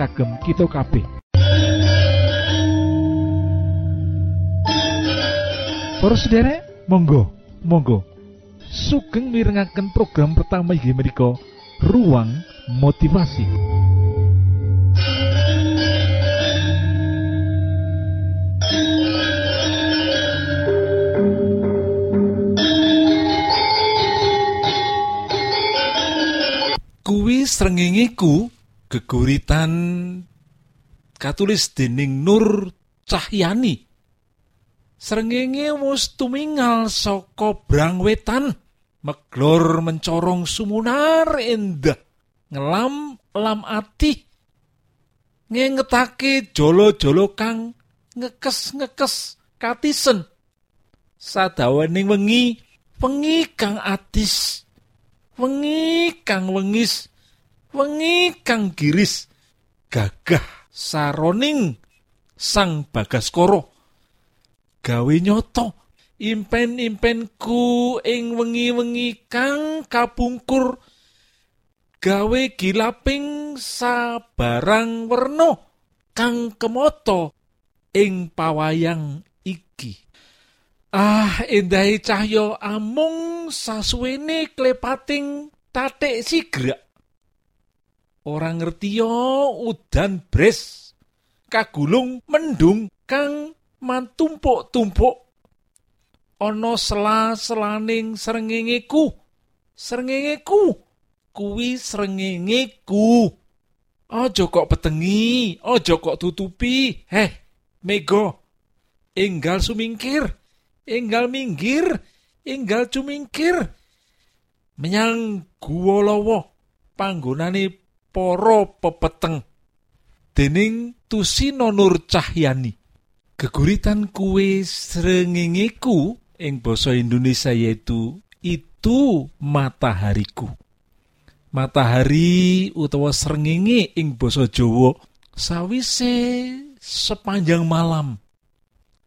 kagem kita kabeh Para monggo, monggo. Sugeng mirengaken program pertama inggih menika Ruang Motivasi. Kuwi srengenge geguritan katulis dening Nur Cahyani. Srengenge wis tumingal saka brang wetan, meglor mencorong sumunar endah, ngelam lam ati. Ngengetake jolo-jolo kang ngekes-ngekes katisen. Sadawaning wengi, wengi kang atis, wengi kang wengis, wengi kang giris, gagah saroning sang bagaskoro. gawe nyoto impen-impenku ing wengi-wengi kang kapungkur gawe gilaping sabarang werna kang kemoto ing pawayang iki. Ah endahe cahya amung sasuwene klepating tatik sigrak ora ngertiya udan bres. Kagulung mendung kang mantumpuk-tumpuk. Ana sela-selaning srengengeku. Srengengeku. Kuwi srengengeku. Aja kok petengi aja kok tutupi. Heh mego enggal sumingkir enggal minggir enggal cumingkir. Menyang guwa lawa panggonane para pepeteng. Dening Tusino Nur Cahyani. Geguritan kue srengengeku ing basa Indonesia yaitu itu matahariku. Matahari utawa srengenge ing basa Jawa sawise sepanjang malam.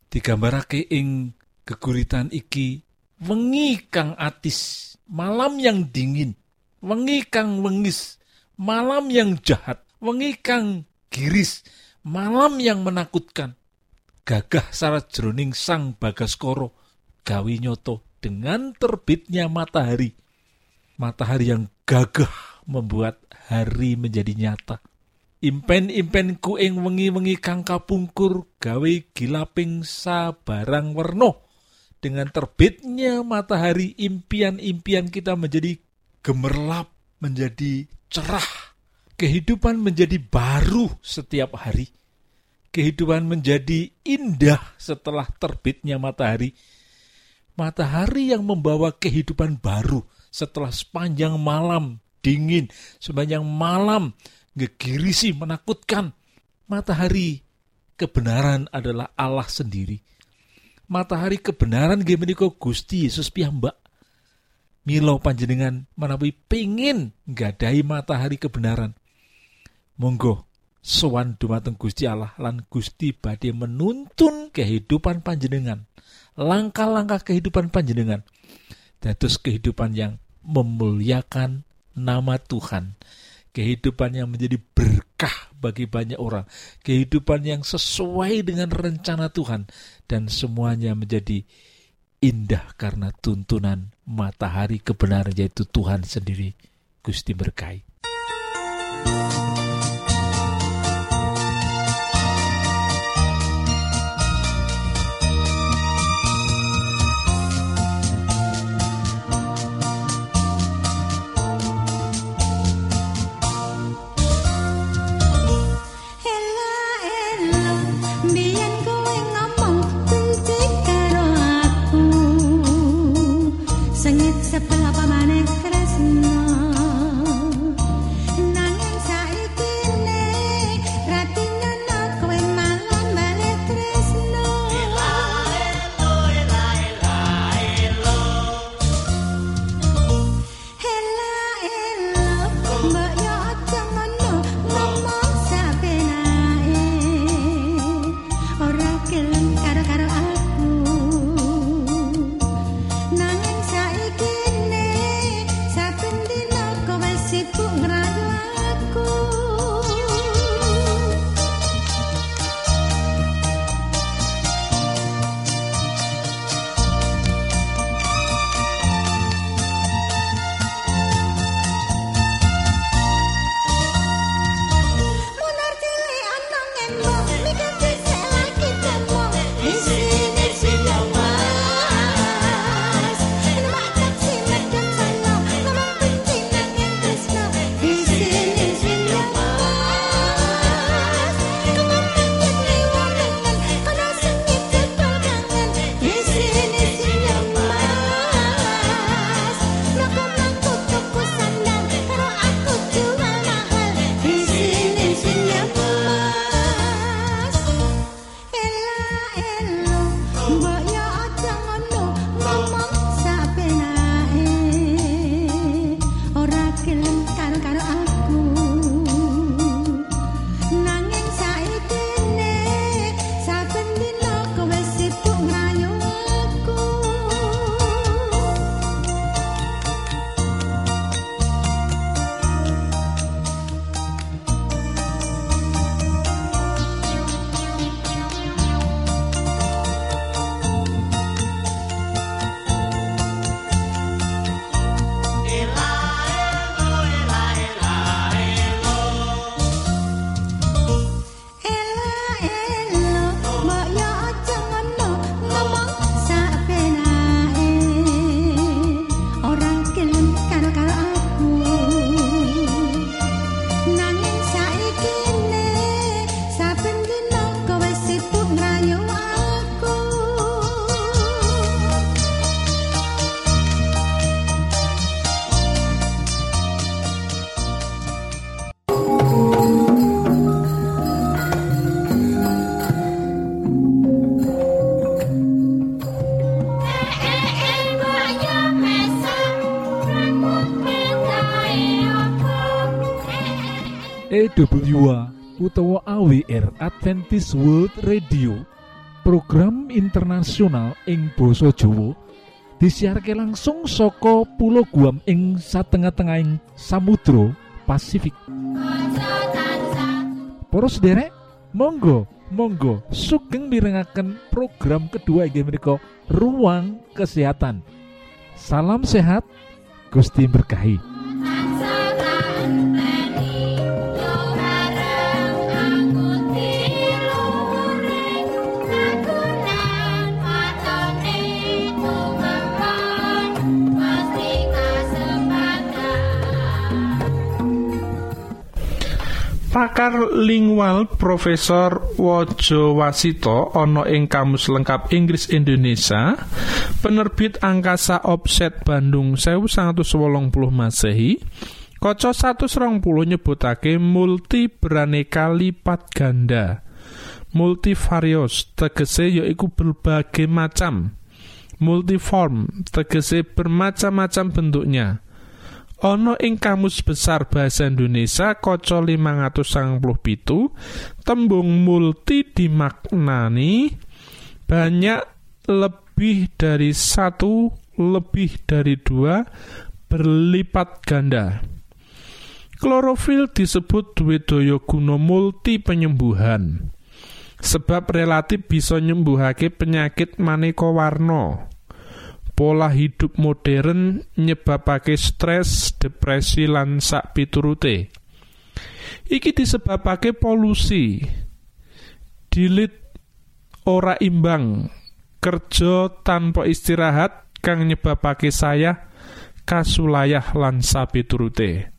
Digambarake ing geguritan iki wengi kang atis malam yang dingin wengi kang wengis malam yang jahat wengi kang giris. Malam yang menakutkan gagah syarat jroning sang bagaskoro gawi nyoto dengan terbitnya matahari. Matahari yang gagah membuat hari menjadi nyata. Impen-impenku ing wengi-wengi kang kapungkur gawe gilaping sabarang werno dengan terbitnya matahari impian-impian kita menjadi gemerlap menjadi cerah kehidupan menjadi baru setiap hari kehidupan menjadi indah setelah terbitnya matahari. Matahari yang membawa kehidupan baru setelah sepanjang malam dingin, sepanjang malam ngegirisi menakutkan. Matahari kebenaran adalah Allah sendiri. Matahari kebenaran menika Gusti Yesus piyambak. Milo panjenengan menawi pingin nggadahi matahari kebenaran. Monggo sowan dumateng Gusti Allah lan Gusti badhe menuntun kehidupan panjenengan langkah-langkah kehidupan panjenengan dados kehidupan yang memuliakan nama Tuhan kehidupan yang menjadi berkah bagi banyak orang kehidupan yang sesuai dengan rencana Tuhan dan semuanya menjadi indah karena tuntunan matahari kebenaran yaitu Tuhan sendiri. Gusti berkahi utawa AWR Adventist World Radio program internasional ing Boso Jowo disiharke langsung soko pulau Guam ing satengah-tengahing Samudro Pasifik. Poros derek Monggo Monggo sugeng mirengaken program kedua menika ruang kesehatan. Salam sehat Gusti berkahi Pakar lingual Profesor Wojo Wasito ana ing Kamus Lengkap Inggris Indonesia penerbit Angkasa Offset Bandung 1980 Masehi Kaca 120 nyebutake multi beraneka lipat ganda. Multivarios tegese yaiku berbagai macam. Multiform tegese bermacam-macam bentuknya Ono ing kamus besar bahasa Indonesia kaca 597 tembung multi dimaknani banyak lebih dari satu lebih dari dua berlipat ganda. Klorofil disebut duwe daya guna multi penyembuhan sebab relatif bisa nyembuhake penyakit maneka warna pola hidup modern nyebabake stres, depresi lan sak piturute. Iki disebabake polusi. Dilit ora imbang, kerja tanpa istirahat kang nyebabake saya kasulayah lan sapiturute.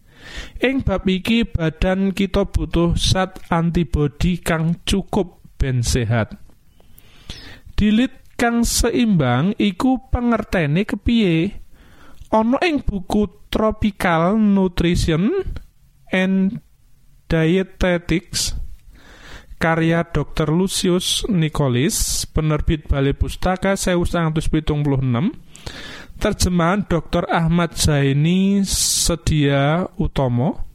Ing bab iki badan kita butuh zat antibodi kang cukup ben sehat. Dilit kang seimbang iku pengertene kepiye ana ing buku Tropical Nutrition and Dietetics karya Dr. Lucius Nicholis penerbit Balai Pustaka 1976 terjemahan Dr. Ahmad Zaini Sedia Utomo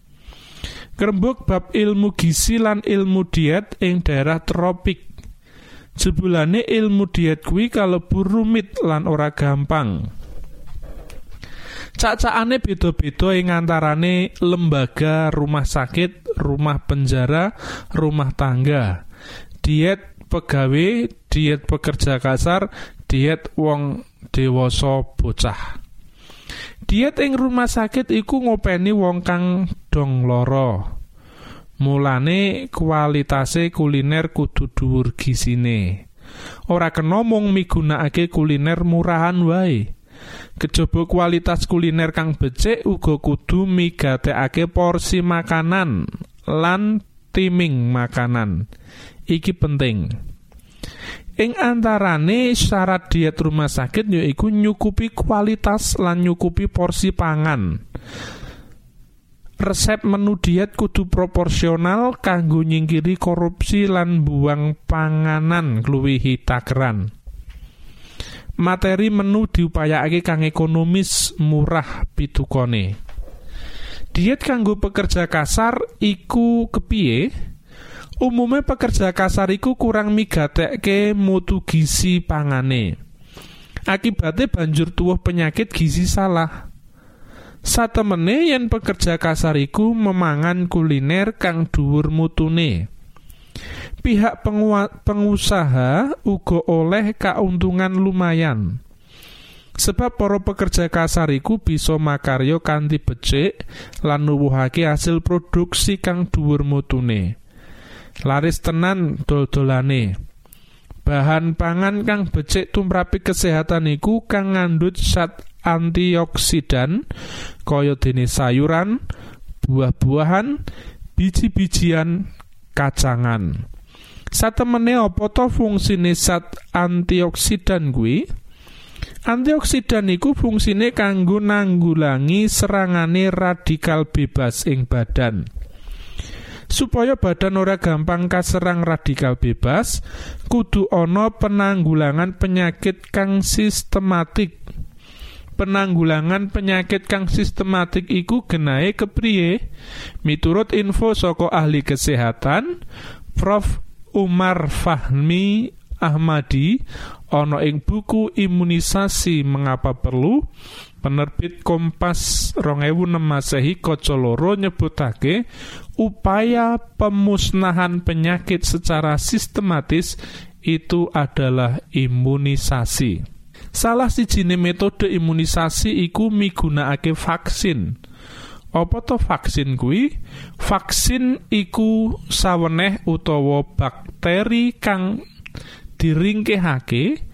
Kerembuk bab ilmu gizi lan ilmu diet ing daerah tropik jebulane ilmu diet kuwi kalebu rumit lan ora gampang. Cacakane beda-beda ing antarane lembaga rumah sakit rumah penjara rumah tangga. Diet pegawai diet pekerja kasar diet wong dewasa bocah. Diet ing rumah sakit iku ngopeni wong kang dong loro Mulane kualitase kuliner kudu dhuwur gisine. Ora kena mung migunakake kuliner murahan wae. Kejaba kualitas kuliner kang becik uga kudu migatekake porsi makanan lan timing makanan. Iki penting. Ing antarane syarat diet rumah sakit yaiku nyukupi kualitas lan nyukupi porsi pangan. Resep menu diet kudu proporsional kanggo nyingkiri korupsi lan buang panganan ngluwihi takeran. Materi menu diupayakake kang ekonomis murah pitukone. Diet kanggo pekerja kasar iku kepiye? Umume pekerja kasar iku kurang migatekke mutu gizi pangane. Akibate banjur tuwuh penyakit gizi salah satemene yen pekerja kasar iku memangan kuliner kang dhuwur mutune. Pihak pengusaha uga oleh kauntungan lumayan. Sebab para pekerja kasar iku bisa makarya kanthi becik lan nuwuhake hasil produksi kang dhuwur mutune. Laris tenan dol-dolane. Bahan pangan kang becik tumrapi kesehatan iku kang ngandut zat antioksidan kaya dene sayuran, buah-buahan, biji-bijian, kacangan. Satemene apa to fungsine zat antioksidan kuwi? Antioksidan iku fungsine kanggo nanggulangi serangane radikal bebas ing badan. Supaya badan ora gampang kaserang radikal bebas, kudu ana penanggulangan penyakit kang sistematik penanggulangan penyakit kang sistematik iku genahe kepriye? Miturut info saka ahli kesehatan Prof. Umar Fahmi Ahmadi ana ing buku imunisasi mengapa perlu? Penerbit Kompas 2006 Masehi kaca loro nyebutake upaya pemusnahan penyakit secara sistematis itu adalah imunisasi. Salah sijine metode imunisasi iku migunakake vaksin. Apa to vaksin kuwi? Vaksin iku saweneh utawa bakteri kang diringkehake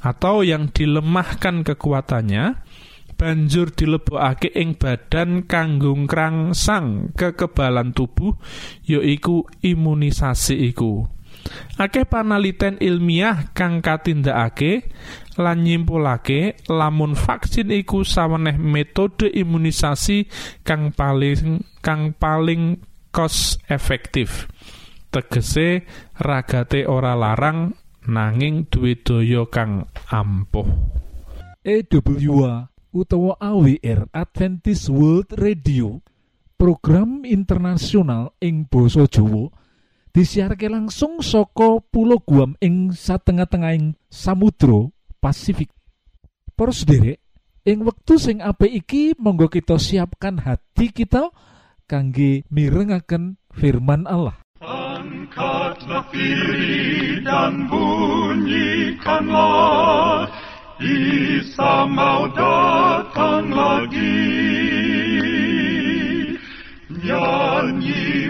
atau yang dilemahkan kekuatannya banjur dilebokake ing badan kanggo sang kekebalan tubuh yaiku imunisasi iku. Akeh panaliten ilmiah kang katindakake lan nyimpulake lamun vaksin iku saweneh metode imunisasi kang paling kang paling cost efektif. Tegese ragate ora larang nanging duwe daya kang ampuh. EWA utawa AWR Adventist World Radio program internasional ing Boso Jowo disiarke langsung soko pulau Guam ing satengah-tengahing Samudro Pasifik. Poros derek ing wektu sing apik iki monggo kita siapkan hati kita kangge mirengaken firman Allah. Angkatlah diri dan bunyikanlah. Isa mau datang lagi. Nyanyi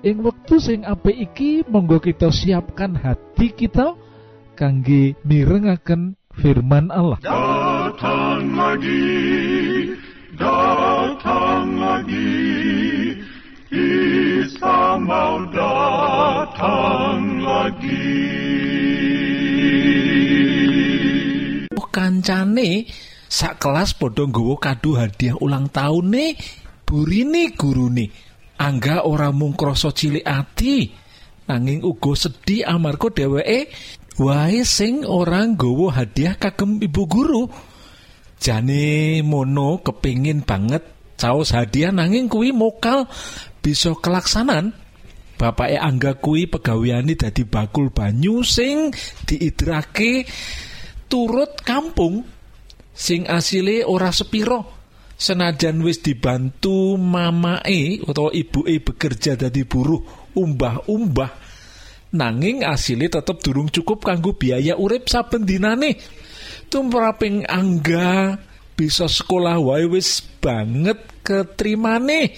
ing wektu sing apik iki monggo kita siapkan hati kita kangge mirengaken firman Allah Datang lagi, datang lagi, Isa mau datang lagi. Oh, kancane sak kelas padha nggawa kado hadiah ulang tahune burine gurune angga ora mung krasa cilik ati. Nanging uga sedih amarga dheweke. Wae sing ora nggawa hadiah kagem ibu guru. Jane mono kepingin banget caos hadiah nanging kuwi mokal bisa kelaksanan. Bapake angga kuwi pegaweane dadi bakul banyu sing diidrake turut kampung. Sing asile ora sepiro senajan wis dibantu mamae utawa ibuke bekerja dadi buruh umbah-umbah nanging asile tetep durung cukup kanggo biaya urip saben dinane. Tumraping angga bisa sekolah wae wis banget ketrimane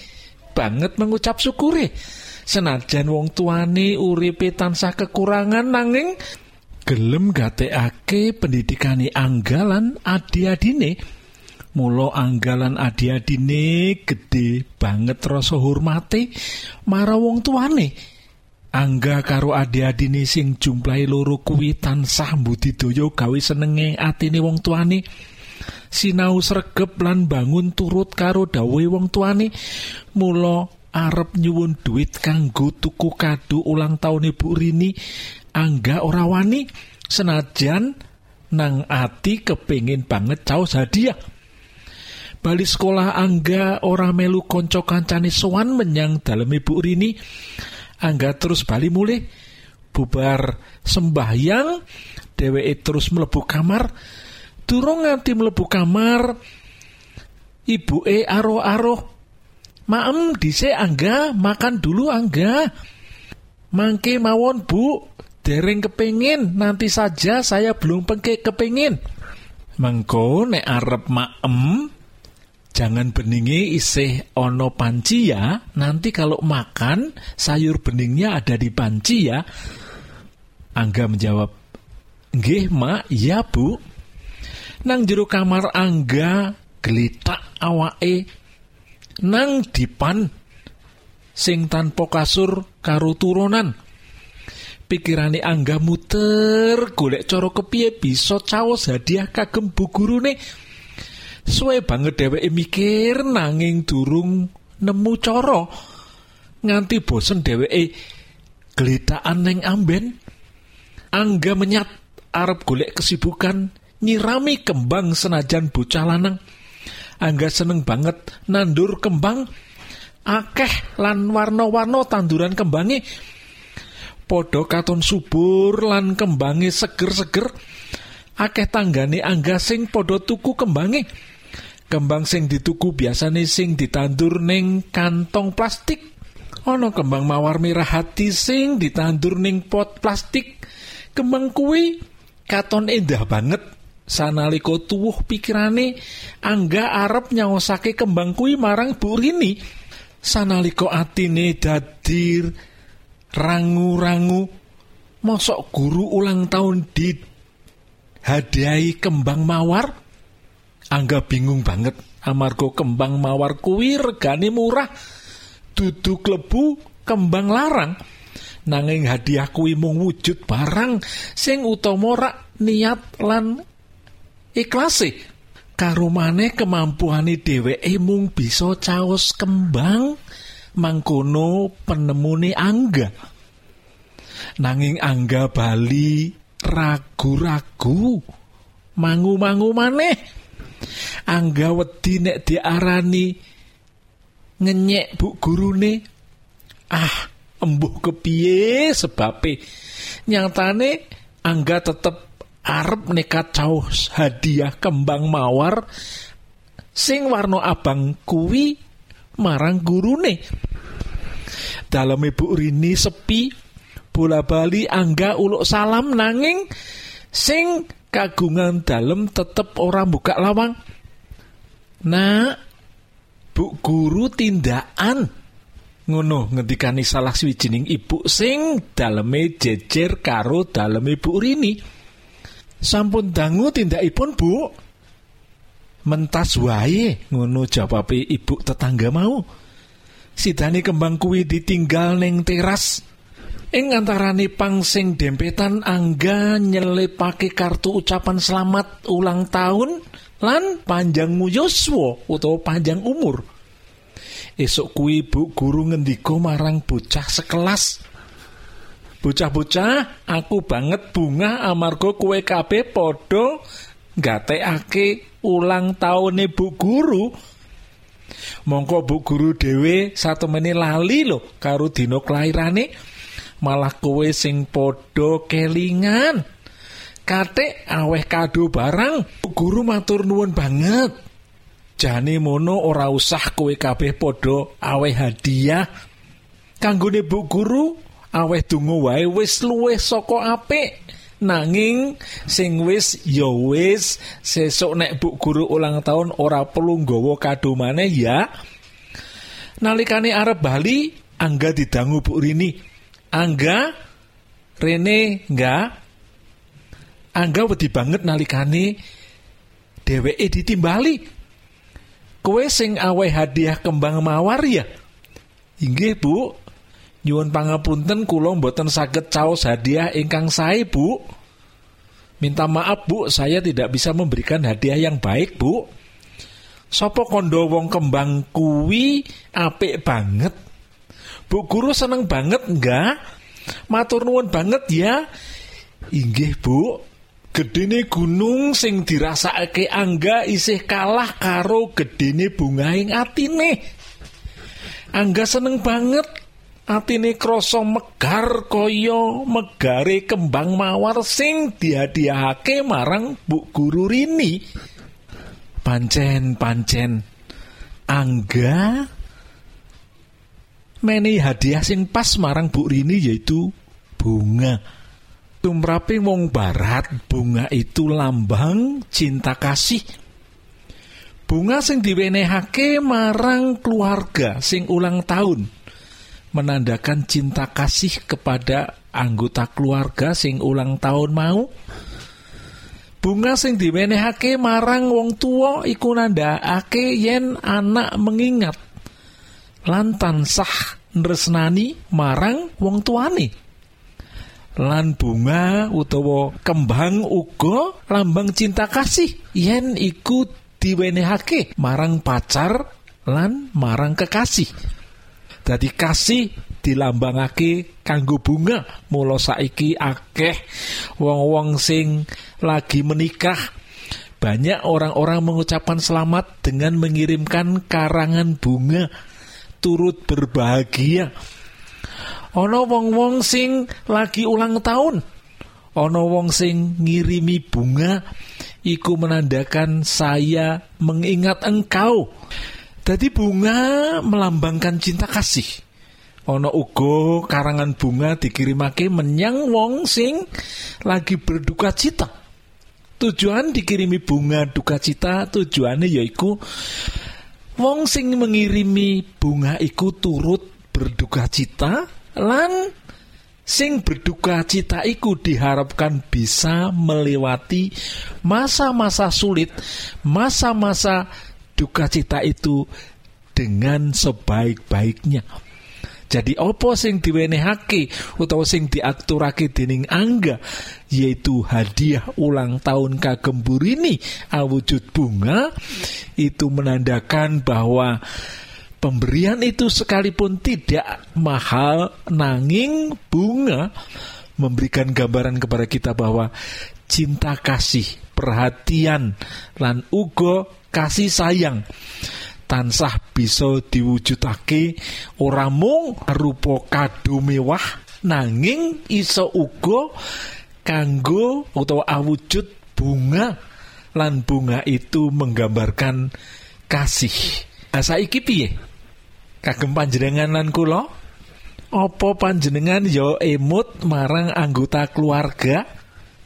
banget mengucap syukure. Senajan wong tuane uripe tansah kekurangan nanging gelem gatekake pendidikane anggalan adi-adine Mula anggalan adi-adine gede banget rasa hormate marang wong tuane. Angga karo adi-adine sing jumlahe loro kuwi tansah mbudidaya gawe senenge atine wong tuane. Sinau sregep lan bangun turut karo dawuhe wong tuane. Mula arep nyuwun duit kanggo tuku kado ulang tahun Ibu Rini. Angga ora wani senajan nang ati kepingin banget caos hadiah. Bali sekolah Angga ora melu kanca kancane sowan menyang dalem Ibu Rini. Angga terus bali mulih bubar sembahyang dheweke terus mlebu kamar. Durung nganti mlebu kamar ibuke aro-aro maem dhisik Angga makan dulu Angga. Mangke mawon Bu dereng kepingin nanti saja saya belum pengke kepingin mengko nek arep maem jangan beningi isih ono panci ya. Nanti kalau makan sayur beningnya ada di panci ya. Angga menjawab nggih mak iya bu. Nang jero kamar Angga gelitak awake. Nang dipan sing tanpa kasur karo turunan. Pikirane angga muter golek cara kepiye bisa caos hadiah kagem bu gurune suwe banget dheweke mikir nanging durung nemu cara nganti bosen dheweke gletaan ning amben. Angga menyat arep golek kesibukan nyirami kembang senajan bocah lanang. Angga seneng banget nandur kembang akeh lan warna-warna tanduran kembange. Padha katon subur lan kembange seger-seger akeh tanggane angga sing padha tuku kembange kembang sing dituku biasane sing ditandur ning kantong plastik. Ana kembang mawar merah hati sing ditandur ning pot plastik. Kembang kuwi katon endah banget. Sanalika tuwuh pikirane angga arep nyaosake kembang kuwi marang Bu Rini. Sanalika atine dadir rangu-rangu mosok guru ulang tahun di hadiahi kembang mawar angga bingung banget. Amarga kembang mawar kuwi regane murah. Dudu klebu kembang larang. Nanging hadiah kuwi mung wujud barang sing utama rak niat lan ikhlase. Karo maneh kemampuane dheweke mung bisa caos kembang mangkono penemune angga. Nanging angga bali ragu-ragu mangu-mangu maneh angga wedi nek diarani ngenyek bu gurune. Ah embuh kepiye sebabe? Nyatane angga tetep arep nekat caos hadiah kembang mawar sing warna abang kuwi marang gurune. Dalam ibu Rini sepi bola bali angga uluk salam nanging sing kagungan dalem tetep ora buka lawang. Nah bu guru tindakan. Ngono ngendikani salah swijining ibu sing daleme jejer karo daleme Bu Rini. Sampun dangu tindakipun Bu? Mentas wae ngono jawabe ibu tetangga mau. Sidane kembang kuwi ditinggal ning teras ing antarane pang sing dempetan angga nyelepake kartu ucapan selamat ulang tahun lan panjangmu yuswa utawa panjang umur. Esok kuwi bu guru ngendika marang bocah sekelas. Bocah-bocah aku banget bunga amarga kue kabeh padha nggatekake ulang tahune bu guru. Mongko bu guru dhewe satemene lali lho karo dina kelairane malah kowe sing padha kelingan. Katik aweh kado barang guru matur nuwun banget. Jane mono ora usah kowe kabeh padha aweh hadiah. Kanggone bu guru aweh donga wae wis luwih saka apik. Nanging sing wis ya wis sesuk nek bu guru ulang tahun ora perlu nggawa kado maneh ya. Nalikane arep bali angga didangu bu Rini angga Rene enggak angga wedi banget nalikane dheweke ditimbali. Kowe sing aweh hadiah kembang mawar ya? Inggih bu. Nyuwun pangapunten kula mboten saged caos hadiah ingkang sae bu. Minta maaf bu saya tidak bisa memberikan hadiah yang baik bu. Sopo kondo wong kembang kuwi apik banget Bu guru seneng banget enggak? Matur nuwun banget ya. Inggih bu. Gedene gunung sing dirasakake angga isih kalah karo gedene bungaing atine. Angga seneng banget. Atine krasa megar kaya megare kembang mawar sing dihadiahake marang Bu Guru Rini. Pancen-pancen angga menehi hadiah sing pas marang Bu Rini yaitu bunga. Tumrape wong barat, bunga itu lambang cinta kasih. Bunga sing diwenehake marang keluarga sing ulang tahun menandakan cinta kasih kepada anggota keluarga sing ulang tahun mau bunga sing diwenehake marang wong tua iku nandhakake yen anak mengingat lan tansah nresnani marang wong tuane. Lan bunga utawa kembang uga lambang cinta kasih yen iku diwenehake marang pacar lan marang kekasih. Dadi kasih dilambangake kanggo bunga. Mula saiki akeh wong-wong sing lagi menikah. Banyak orang-orang mengucapkan selamat dengan mengirimkan karangan bunga turut berbahagia. Ana wong-wong sing lagi ulang tahun. Ana wong sing ngirimi bunga. Iku menandakan saya mengingat engkau. Dadi bunga melambangkan cinta kasih. Ana uga karangan bunga dikirimake menyang wong sing lagi berduka cita. Tujuan dikirimi bunga duka cita tujuannya yaiku wong sing mengirimi bunga iku turut berduka cita lan sing berduka cita iku diharapkan bisa melewati masa-masa sulit, masa-masa duka cita itu dengan sebaik-baiknya. Jadi opo sing diwenehake utawa sing diaturake dening angga yaitu hadiah ulang tahun kagem burini awujud bunga itu menandakan bahwa pemberian itu sekalipun tidak mahal nanging bunga memberikan gambaran kepada kita bahwa cinta kasih, perhatian lan ugo kasih sayang tansah bisa diwujudake ora mung arupa kado mewah nanging iso uga kanggo utawa awujud bunga lan bunga itu menggambarkan kasih. Nah, saiki piye? Kagem panjenengan lan kula? Apa panjenengan ya emut marang anggota keluarga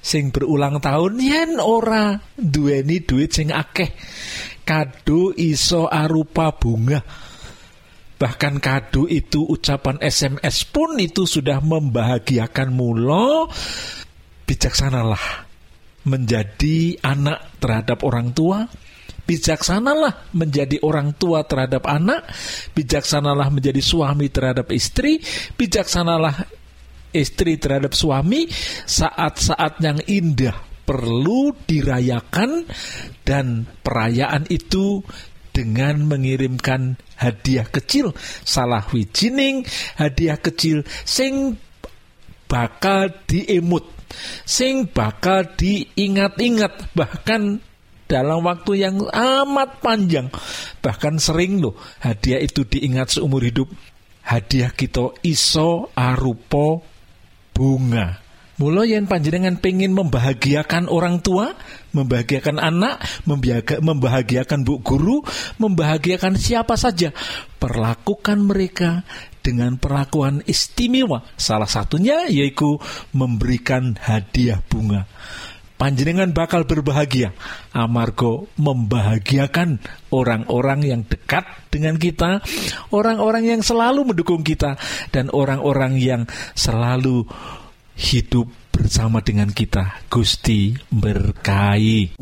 sing berulang tahun yen ora duweni duit sing akeh kado iso arupa bunga. Bahkan kado itu ucapan SMS pun itu sudah membahagiakan mulo. Bijaksanalah menjadi anak terhadap orang tua. Bijaksanalah menjadi orang tua terhadap anak, bijaksanalah menjadi suami terhadap istri, bijaksanalah istri terhadap suami saat-saat yang indah perlu dirayakan dan perayaan itu dengan mengirimkan hadiah kecil salah wijining hadiah kecil sing bakal diemut sing bakal diingat-ingat bahkan dalam waktu yang amat panjang bahkan sering loh hadiah itu diingat seumur hidup. Hadiah kita iso arupo bunga Mula yen panjenengan pengen membahagiakan orang tua, membahagiakan anak, membahagiakan bu guru, membahagiakan siapa saja, perlakukan mereka dengan perlakuan istimewa. Salah satunya yaitu memberikan hadiah bunga. Panjenengan bakal berbahagia amargo membahagiakan orang-orang yang dekat dengan kita, orang-orang yang selalu mendukung kita dan orang-orang yang selalu hidup bersama dengan kita. Gusti berkahi.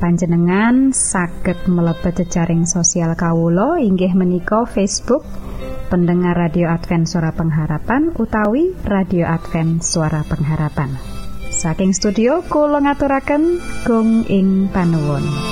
Panjenengan saged mlebet jejaring sosial Kawulo inggih menika Facebook pendengar radio Advent suara pengharapan utawi radio Advent suara pengharapan. Saking studio kula ngaturaken gong ing panuwun